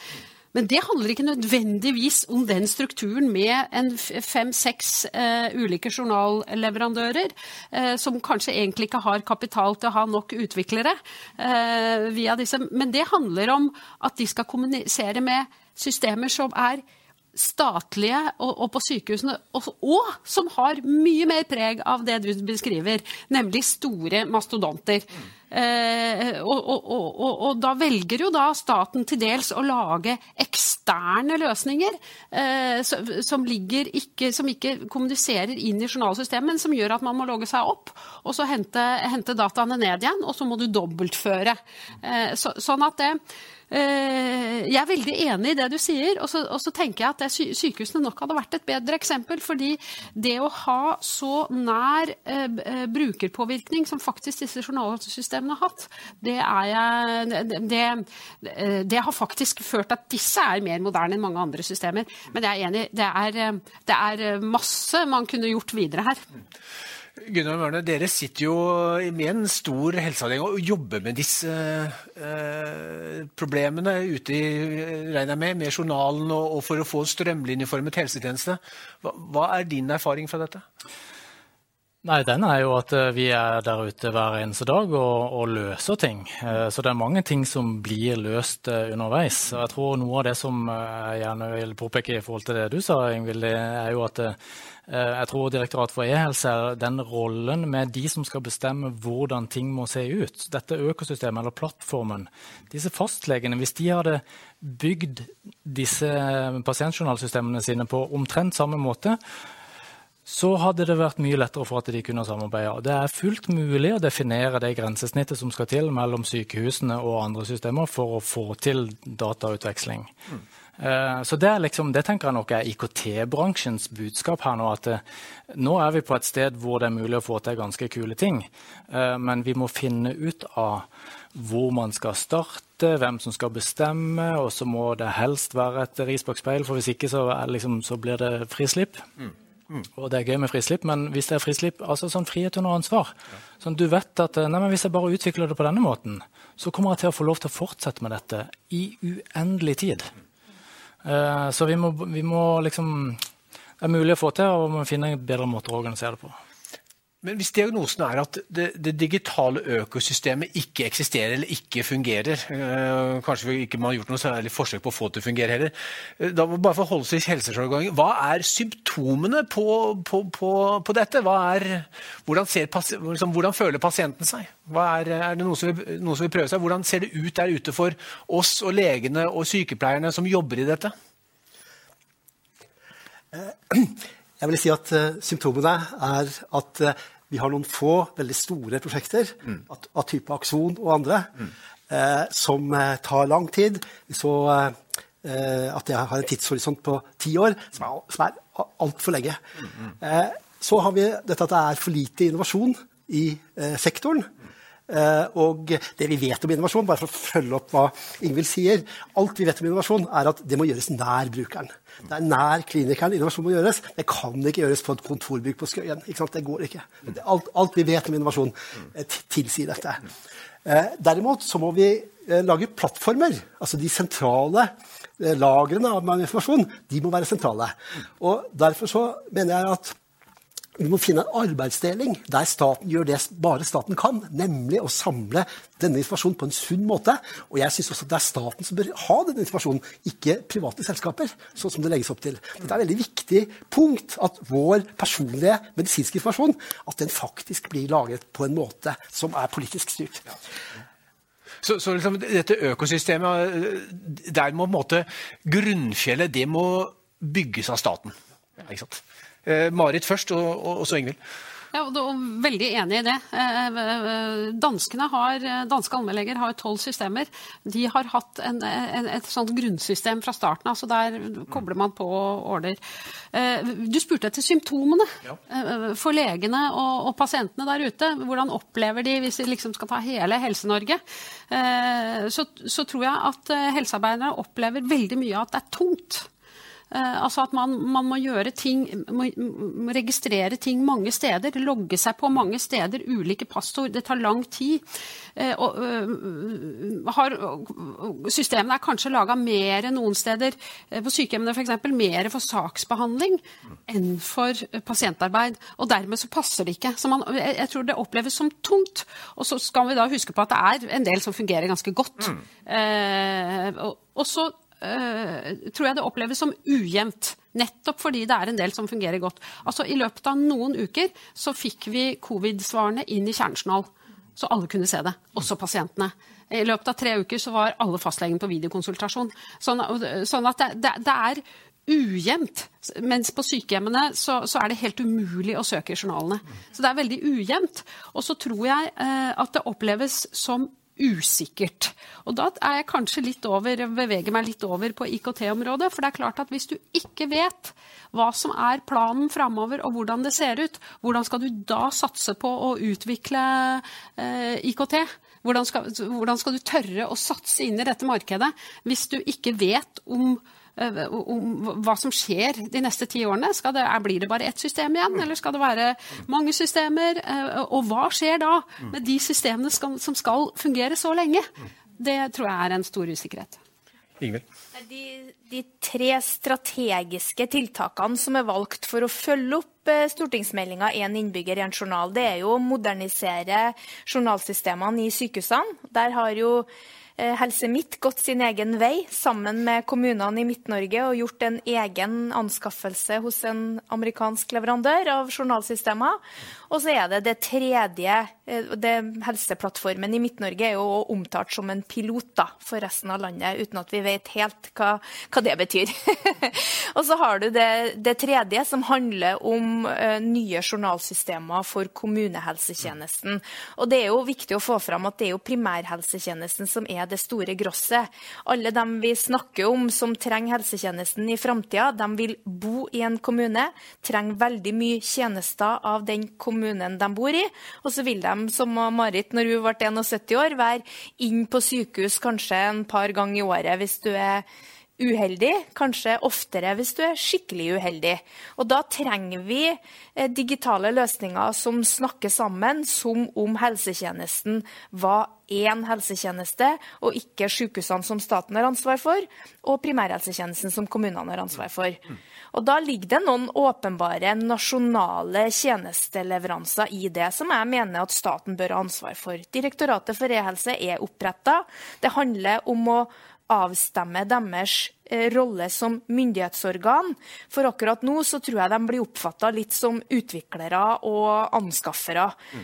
Men det handler ikke nødvendigvis om den strukturen med fem-seks eh, ulike journalleverandører, eh, som kanskje egentlig ikke har kapital til å ha nok utviklere eh, via disse. Men det handler om at de skal kommunisere med systemer som er statlige og, og på sykehusene, og, og, som har mye mer preg av det du beskriver, nemlig store mastodonter. Mm. Eh, og, og, da velger jo da staten til dels å lage eksterne løsninger eh, som, ikke, som, ikke, kommuniserer inn i journalsystemet, men som gjør at man må logge seg opp, og så hente, hente dataene ned igjen, og så må du dobbeltføre. Eh, så, sånn at det jeg er veldig enig i det du sier, og så, og så tenker jeg at sykehusene nok hadde vært et bedre eksempel. Fordi det å ha så nær eh, eh, brukerpåvirkning som faktisk disse journalsystemene har hatt, det, jeg, det, det, det, har faktisk ført at disse er mer moderne enn mange andre systemer. Men jeg er enig, det er, det er masse man kunne gjort videre her. Gunnar Mørne, dere sitter jo med en stor helseavdeling og jobber med disse eh, problemene ute i, regner jeg med, med journalen og, og for å få strømlinjeformet helsetjeneste. Hva, hva er din erfaring fra dette? Nei, Den er jo at eh, vi er der ute hver eneste dag og, og, løser ting. Eh, så det er mange ting som blir løst eh, underveis. Jeg tror Noe av det som jeg gjerne vil påpeke i forhold til det du sa, Ingvild, er jo at jeg tror Direktoratet for e-helse er den rollen med de som skal bestemme hvordan ting må se ut. Dette økosystemet, eller plattformen. Disse fastlegene, hvis de hadde bygd disse pasientjournalsystemene sine på omtrent samme måte, så hadde det vært mye lettere for at de kunne samarbeide. Det er fullt mulig å definere det grensesnittet som skal til mellom sykehusene og andre systemer for å få til datautveksling. Mm. Eh, så det, liksom, det, tenker jeg nok er IKT-bransjens budskap her nå. At eh, nå er vi på et sted hvor det er mulig å få til ganske kule ting. Eh, men vi må finne ut av hvor man skal starte, hvem som skal bestemme, og så må det helst være et ris bak speil, for hvis ikke så, liksom, så blir det frislipp. Mm. Mm. Og det er gøy med frislipp, men hvis det er frislipp, altså sånn frihet under ansvar sånn Du vet at nei, men hvis jeg bare utvikler det på denne måten, så kommer jeg til å få lov til å fortsette med dette i uendelig tid. Uh, så vi må, vi må liksom Det er mulig å få til, og vi må finne bedre måter å organisere det på. Men hvis diagnosen er at det, det, digitale økosystemet ikke eksisterer eller ikke fungerer, øh, kanskje ikke har gjort noe særlig forsøk på å få det til å fungere heller, eh, da må vi bare forholde seg til helsesorgangen. Hva er symptomene på, på, på, på dette? Er, hvordan, liksom, hvordan, føler pasienten seg? Er, er, det noen som, vil, som vil prøve seg? Hvordan ser det ut der ute for oss og legene og sykepleierne som jobber i dette? Jeg vil si at uh, Symptomene er at uh, vi har noen få veldig store prosjekter mm. av, av, type Akson og andre mm. uh, som tar lang tid. Vi så at jeg har en tidshorisont på ti år, som er, som er altfor lenge. Mm. så har vi dette at det er for lite innovasjon i sektoren. Uh, og det vi vet om innovasjon, bare for å følge opp hva Ingvild sier Alt vi vet om innovasjon, er at det må gjøres nær brukeren. Det er nær klinikeren innovasjon må gjøres. Det kan ikke gjøres på et kontorbygg på Skøyen. Det går ikke. Alt, alt, vi vet om innovasjon, uh, tilsier dette. Uh, derimot så må vi lage plattformer. Altså de sentrale lagrene av informasjon de må være sentrale. Og Derfor så mener jeg at vi må finne en arbeidsdeling der staten gjør det bare staten kan, nemlig å samle denne informasjonen på en sunn måte. Og jeg syns også det er staten som bør ha denne informasjonen, ikke private selskaper. sånn som det legges opp til. Dette er et veldig viktig punkt, at vår personlige medisinske informasjon at den faktisk blir laget på en måte som er politisk styrt. Så, så liksom, dette økosystemet, der må på en måte grunnfjellet det må bygges av staten. Ikke sant? Eh, Marit først, og, og, og så Ingvild. Ja, og Veldig enig i det. Eh, eh, danskene har, danske allmennleger har tolv systemer. De har hatt en, en, et sånt grunnsystem fra starten av, så der kobler man på åler. Du spurte etter symptomene ja. for legene og, og, pasientene der ute. Hvordan opplever de, hvis de liksom skal ta hele Helse-Norge, så, så tror jeg at helsearbeidere opplever veldig mye at det er tungt. Uh, altså at man, man, må gjøre ting, må, registrere ting mange steder. Logge seg på mange steder, ulike passord. Det tar lang tid. Uh, og, uh, har, systemene er kanskje laga mer noen steder, på sykehjemmene f.eks., mer for saksbehandling enn for pasientarbeid. Og dermed så passer det ikke. Så man, jeg, tror det oppleves som tungt. Og så skal vi da huske på at det er en del som fungerer ganske godt. Mm. og, og så tror jeg det oppleves som ujevnt. Nettopp fordi det er en del som fungerer godt. Altså I løpet av noen uker så fikk vi covid-svarene inn i kjernejournal. Så alle kunne se det, også pasientene. I løpet av tre uker så var alle fastlegene på videokonsultasjon. Sånn, sånn at det, det, det, er ujevnt. Mens på sykehjemmene så, så, er det helt umulig å søke i journalene. Så det er veldig ujevnt. Og så tror jeg eh, at det oppleves som usikkert. Og da er jeg kanskje litt over, beveger meg litt over på IKT-området. For det er klart at hvis du ikke vet hva som er planen framover og hvordan det ser ut, hvordan skal du da satse på å utvikle eh, IKT? Hvordan skal, hvordan skal, du tørre å satse inn i dette markedet hvis du ikke vet om om hva som skjer de neste ti årene. Det, blir det bare ett system igjen, eller skal det være mange systemer? Eh, og hva skjer da med de systemene som skal fungere så lenge? Det tror jeg er en stor usikkerhet. De, de, tre strategiske tiltakene som er valgt for å følge opp eh, stortingsmeldinga 'Én innbygger, én journal', det er jo å modernisere journalsystemene i sykehusene. Der har jo Eh, Helse Midt gått sin egen vei sammen med kommunene i Midt-Norge og gjort en egen anskaffelse hos en amerikansk leverandør av journalsystemer. Og så er det det tredje eh, det Helseplattformen i Midt-Norge er jo omtalt som en pilot da, for resten av landet, uten at vi vet helt hva, hva det betyr. og så har du det, det, tredje, som handler om uh, nye journalsystemer for kommunehelsetjenesten. Og det er jo viktig å få fram at det er jo primærhelsetjenesten som er det store grosset. Alle dem vi snakker om som trenger helsetjenesten i framtida, de vil bo i en kommune, trenger veldig mye tjenester av den kommunen kommunen de bor i. Og så vil de, som Marit når hun ble 71 år, være inn på sykehus kanskje en par ganger i året hvis du er uheldig, kanskje oftere hvis du er skikkelig uheldig. Og da trenger vi eh, digitale løsninger som snakker sammen som om helsetjenesten var én helsetjeneste, og ikke sykehusene som staten har ansvar for, og primærhelsetjenesten som kommunene har ansvar for. Og Da ligger det noen åpenbare nasjonale tjenesteleveranser i det, som jeg mener at staten bør ha ansvar for. Direktoratet for e-helse er oppretta. Det handler om å avstemme deres rolle som myndighetsorgan. For akkurat nå så tror jeg de blir oppfatta litt som utviklere og anskaffere. Mm.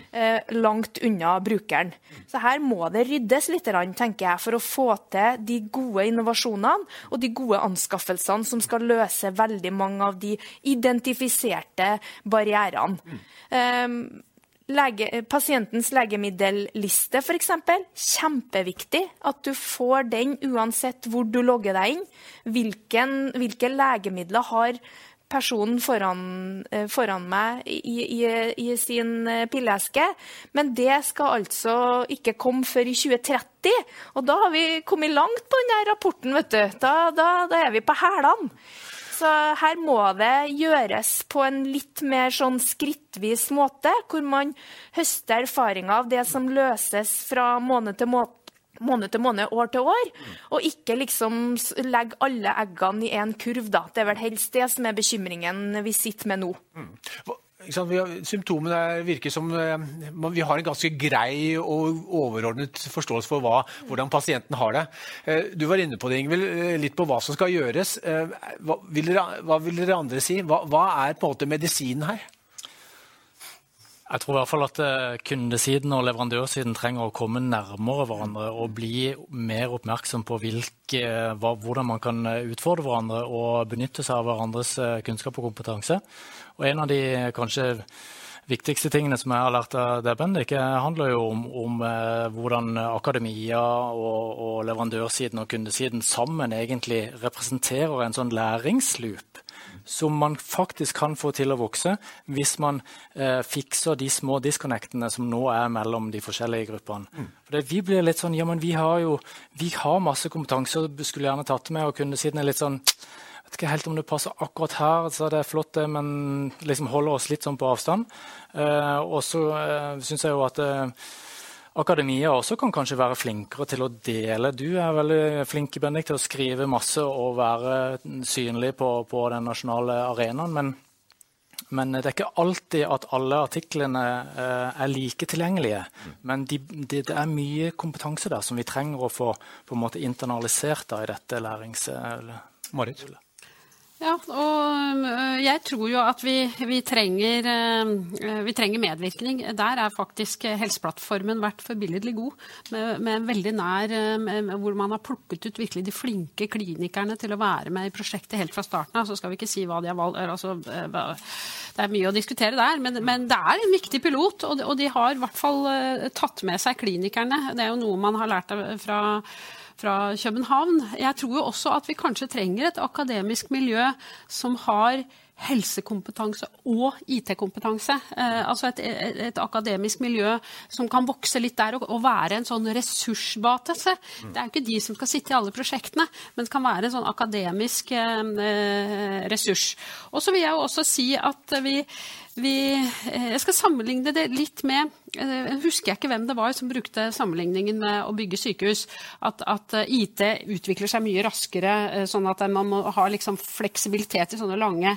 langt unna brukeren. Så her må det ryddes litt, tenker jeg, for å få til de gode innovasjonene og de gode anskaffelsene som skal løse veldig mange av de identifiserte barrierene. Mm lege, pasientens legemiddelliste, f.eks. Kjempeviktig at du får den uansett hvor du logger deg inn. Hvilken, hvilke legemidler har personen foran, eh, foran meg i, i, i, sin pilleske, pilleeske. Men det skal altså ikke komme før i 2030. Og da har vi kommet langt på denne rapporten, vet du. Da, da, da er vi på hælene. Så her må det gjøres på en litt mer sånn skrittvis måte, hvor man høster erfaringer av det som løses fra måned til måned måned til måned, år til år, og ikke liksom legge alle eggene i én kurv. da. Det er vel helst det som er bekymringen vi sitter med nå. Symptomene virker som eh, vi har en ganske grei og overordnet forståelse for hva, hvordan pasienten har det. Eh, du var inne på det, Ingvild, eh, litt på hva som skal gjøres. Hva vil dere, hva vil dere andre si? Hva, hva, er på en måte medisinen her? Jeg tror i hvert fall at kundesiden og leverandørsiden trenger å komme nærmere hverandre og bli mer oppmerksom på hvilke, hvordan man kan utfordre hverandre og benytte seg av hverandres kunnskap og kompetanse. Og en av de kanskje viktigste tingene som jeg har lært av det, Bendik, handler jo om, om eh, hvordan akademia og, og, leverandørsiden og kundesiden sammen egentlig representerer en sånn læringsloop som man faktisk kan få til å vokse hvis man eh, fikser de små disconnectene som nå er mellom de forskjellige gruppene. Mm. For vi blir litt sånn Ja, men vi har jo vi har masse kompetanse og skulle gjerne tatt det med, og kundesiden er litt sånn vet ikke helt om det passer akkurat her, så det er flott, det, men liksom holder oss litt sånn på avstand. Eh, og så eh, syns jeg jo at eh, akademia også kan kanskje være flinkere til å dele. Du er veldig flink Bendik, til å skrive masse og være synlig på, på den nasjonale arenaen. Men, men, det er ikke alltid at alle artiklene eh, er like tilgjengelige. Men de, de, det er mye kompetanse der som vi trenger å få på en måte internalisert da, i dette lærings... Marit? Ja, og øh, jeg tror jo at vi, vi, trenger, øh, vi, trenger, medvirkning. Der er faktisk Helseplattformen vært forbilledlig god. Med, med veldig nær, øh, med, hvor man har plukket ut virkelig de flinke klinikerne til å være med i prosjektet helt fra starten av. Så skal vi ikke si hva de har valgt. Altså, det er mye å diskutere der, men, men det er en viktig pilot. Og de, og de har i hvert fall tatt med seg klinikerne. Det er jo noe man har lært fra fra København. Jeg tror jo også at vi kanskje trenger et akademisk miljø som har helsekompetanse og IT-kompetanse. Eh, altså et, et, et, akademisk miljø som kan vokse litt der og, og være en sånn ressursbase. Det er jo ikke de som skal sitte i alle prosjektene, men det kan være en sånn akademisk eh, ressurs. Og så vil jeg jo også si at vi vi, eh, jeg skal sammenligne det litt med eh, Jeg husker ikke hvem det var som brukte sammenligningen med å bygge sykehus. At, at eh, IT utvikler seg mye raskere, sånn at man må ha liksom fleksibilitet i sånne lange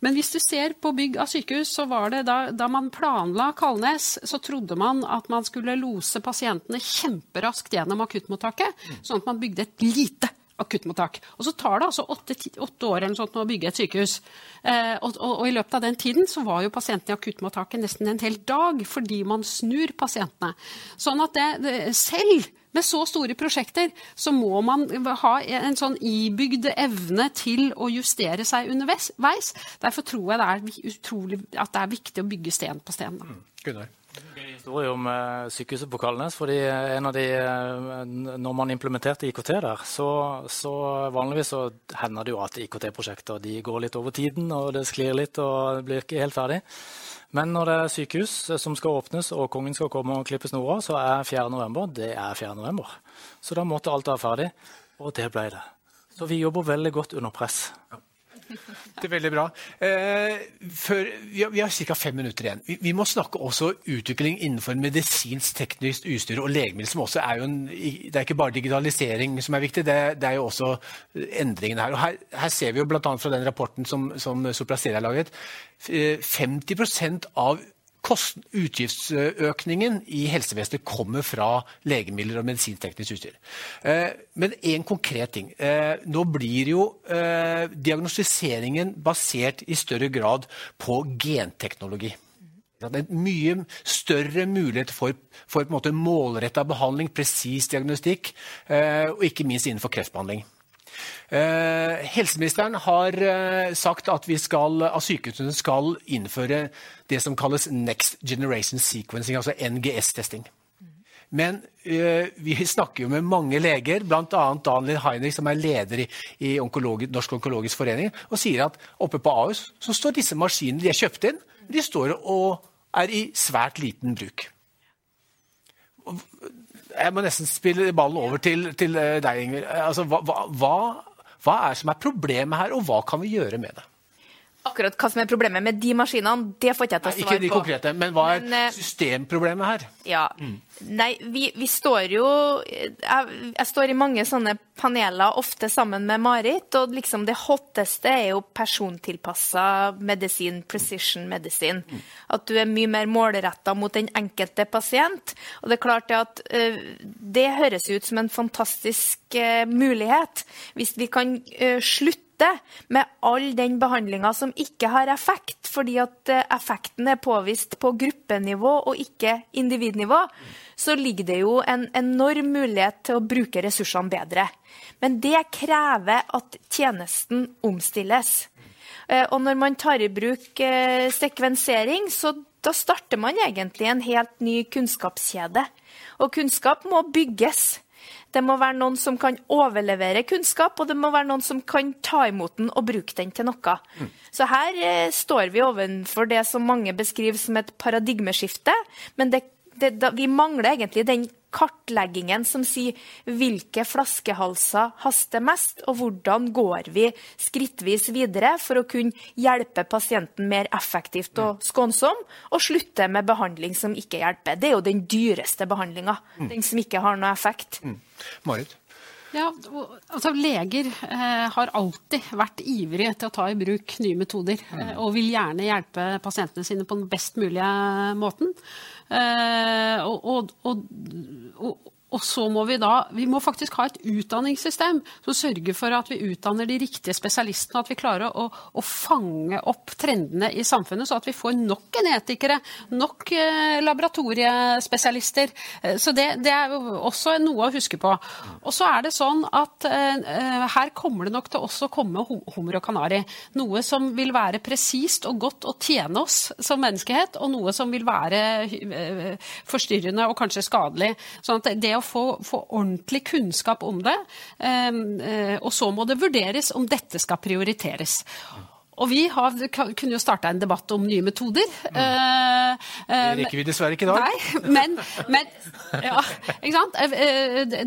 Men hvis du ser på bygg av sykehus, så var det da, da man planla Kalnes, så trodde man at man skulle lose pasientene kjemperaskt gjennom akuttmottaket, sånn at man bygde et lite akuttmottak. Og så tar det altså åtte, åtte år eller sånt å bygge et sykehus. Eh, og, og, og, i løpet av den tiden så var jo pasientene i akuttmottaket nesten en hel dag fordi man snur pasientene. Sånn at det, det, selv med så store prosjekter så må man ha en sånn ibygd evne til å justere seg underveis. Derfor tror jeg det er utrolig at det er viktig å bygge sten på sten. Mm. Gunnar? Historie om uh, sykehuset på Kalnes. fordi en av de, uh, Når man implementerte IKT der, så, så vanligvis så hender det jo at IKT-prosjekter de går litt over tiden, og det sklir litt og det blir ikke helt ferdig. Men når det er sykehus som skal åpnes og kongen skal komme og klippe snora, så er 4. november det er 4. november. Så da måtte alt være ferdig, og det ble det. Så vi jobber veldig godt under press. Det er veldig bra. Eh, før, vi har, har ca. fem minutter igjen. Vi, vi, må snakke også utvikling innenfor medisinsk teknisk utstyr og legemiddel. som også er jo en, Det er ikke bare digitalisering som er viktig, det, det er jo også endringene her. Og her, her ser vi jo bl.a. fra den rapporten som, som Soprasteria har laget, 50% eh, av utgiftsøkningen i helsevesenet kommer fra legemidler og medisinteknisk utstyr. Eh, men en konkret ting. Eh, nå blir jo eh, diagnostiseringen basert i større grad på genteknologi. Det er mye større mulighet for, for målretta behandling, presis diagnostikk, og ikke minst innenfor kreftbehandling. Eh, helseministeren har eh, sagt at, skal, at sykehusene skal innføre det som kalles Next Generation Sequencing, altså NGS-testing. Men uh, vi snakker jo med mange leger, bl.a. Daniel Heinrich, som er leder i, i onkologi, Norsk onkologisk forening, og sier at oppe på Ahus så står disse maskinene de har kjøpt inn, de står og er i svært liten bruk. Jeg må nesten spille ballen over til, til deg, Ingvild. Altså, hva, hva, hva er som er problemet her, og hva kan vi gjøre med det? Akkurat hva som er problemet med de maskinene, det får ikke jeg til å svare på. Ikke de konkrete, men hva er men, eh, systemproblemet her? Ja, mm. Nei, vi, vi, står jo jeg, jeg, står i mange sånne paneler, ofte sammen med Marit. Og liksom det hotteste er jo persontilpassa medisin, precision medisin. Mm. At du er mye mer målretta mot den enkelte pasient. Og det er klart at uh, det høres ut som en fantastisk uh, mulighet. Hvis vi kan uh, slutte med all den behandlinga som ikke har effekt, fordi at eh, effekten er påvist på gruppenivå og ikke individnivå, så ligger det jo en enorm mulighet til å bruke ressursene bedre. Men det krever at tjenesten omstilles. Eh, og når man tar i bruk eh, sekvensering, så da starter man egentlig en helt ny kunnskapskjede. Og kunnskap må bygges. Det må være noen som kan overlevere kunnskap, og det må være noen som kan ta imot den og bruke den til noe. Mm. Så her eh, står vi overfor det som mange beskriver som et paradigmeskifte. Men det, det, da, vi mangler egentlig den kartleggingen som sier hvilke flaskehalser haster mest, og hvordan går vi skrittvis videre for å kunne hjelpe pasienten mer effektivt og skånsom, og slutte med behandling som ikke hjelper. Det er jo den dyreste behandlinga, mm. den som ikke har noe effekt. Mm. Marit? Ja, altså Leger eh, har alltid vært ivrige til å ta i bruk nye metoder. Mm. Eh, og vil gjerne hjelpe pasientene sine på den best mulige måten. Eh, og, og, og, og så må vi da Vi må faktisk ha et utdanningssystem som sørger for at vi utdanner de riktige spesialistene. At vi klarer å, å fange opp trendene i samfunnet, så at vi får nok genetikere, nok eh, laboratoriespesialister. Eh, så det, det, er jo også noe å huske på. Og så er det sånn at eh, her kommer det nok til også å komme hummer og kanari. Noe som vil være presist og godt å tjene oss som menneskehet, og noe som vil være eh, forstyrrende og kanskje skadelig. Sånn at det å få, få ordentlig kunnskap om det. Ehm, eh, og så må det vurderes om dette skal prioriteres. Og vi har, kunne jo starta en debatt om nye metoder. Mm. Uh, det rekker vi dessverre ikke i dag. Nei, men, men ja,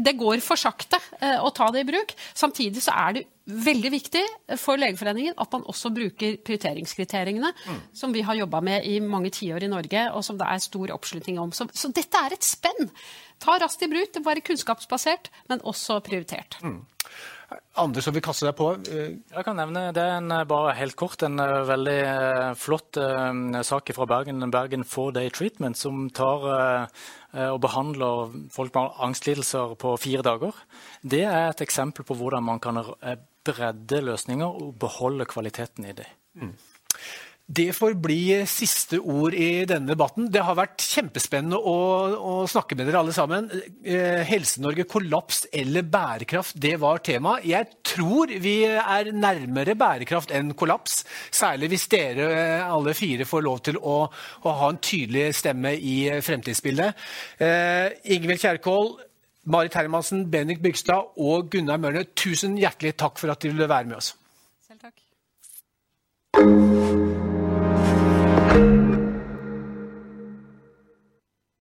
det går for sakte å ta det i bruk. Samtidig så er det veldig viktig for Legeforeningen at man også bruker prioriteringskriteriene, mm. som vi har jobba med i mange tiår i Norge, og som det er stor oppslutning om. Så, så dette er et spenn ta raskt i bruk. Det må være kunnskapsbasert, men også prioritert. Mm. Andre som vil kaste deg på? Eh, Jeg kan nevne det er en, eh, bare helt kort, en uh, veldig uh, flott uh, sak fra Bergen, Bergen Four Day Treatment, som tar og behandler folk med angstlidelser på fire dager. Det er et eksempel på hvordan man kan bredde løsninger og beholde kvaliteten i dem. Mm. Det får bli siste ord i denne debatten. Det har vært kjempespennende å, å snakke med dere alle sammen. Eh, Helse-Norge kollaps eller bærekraft, det var tema. Jeg tror vi er nærmere bærekraft enn kollaps. Særlig hvis dere eh, alle fire får lov til å, å ha en tydelig stemme i fremtidsbildet. Eh, Ingvild Kjerkol, Marit Hermansen, Bendik Bygstad og Gunnar Mørne, tusen hjertelig takk for at dere ville være med oss. Selv takk.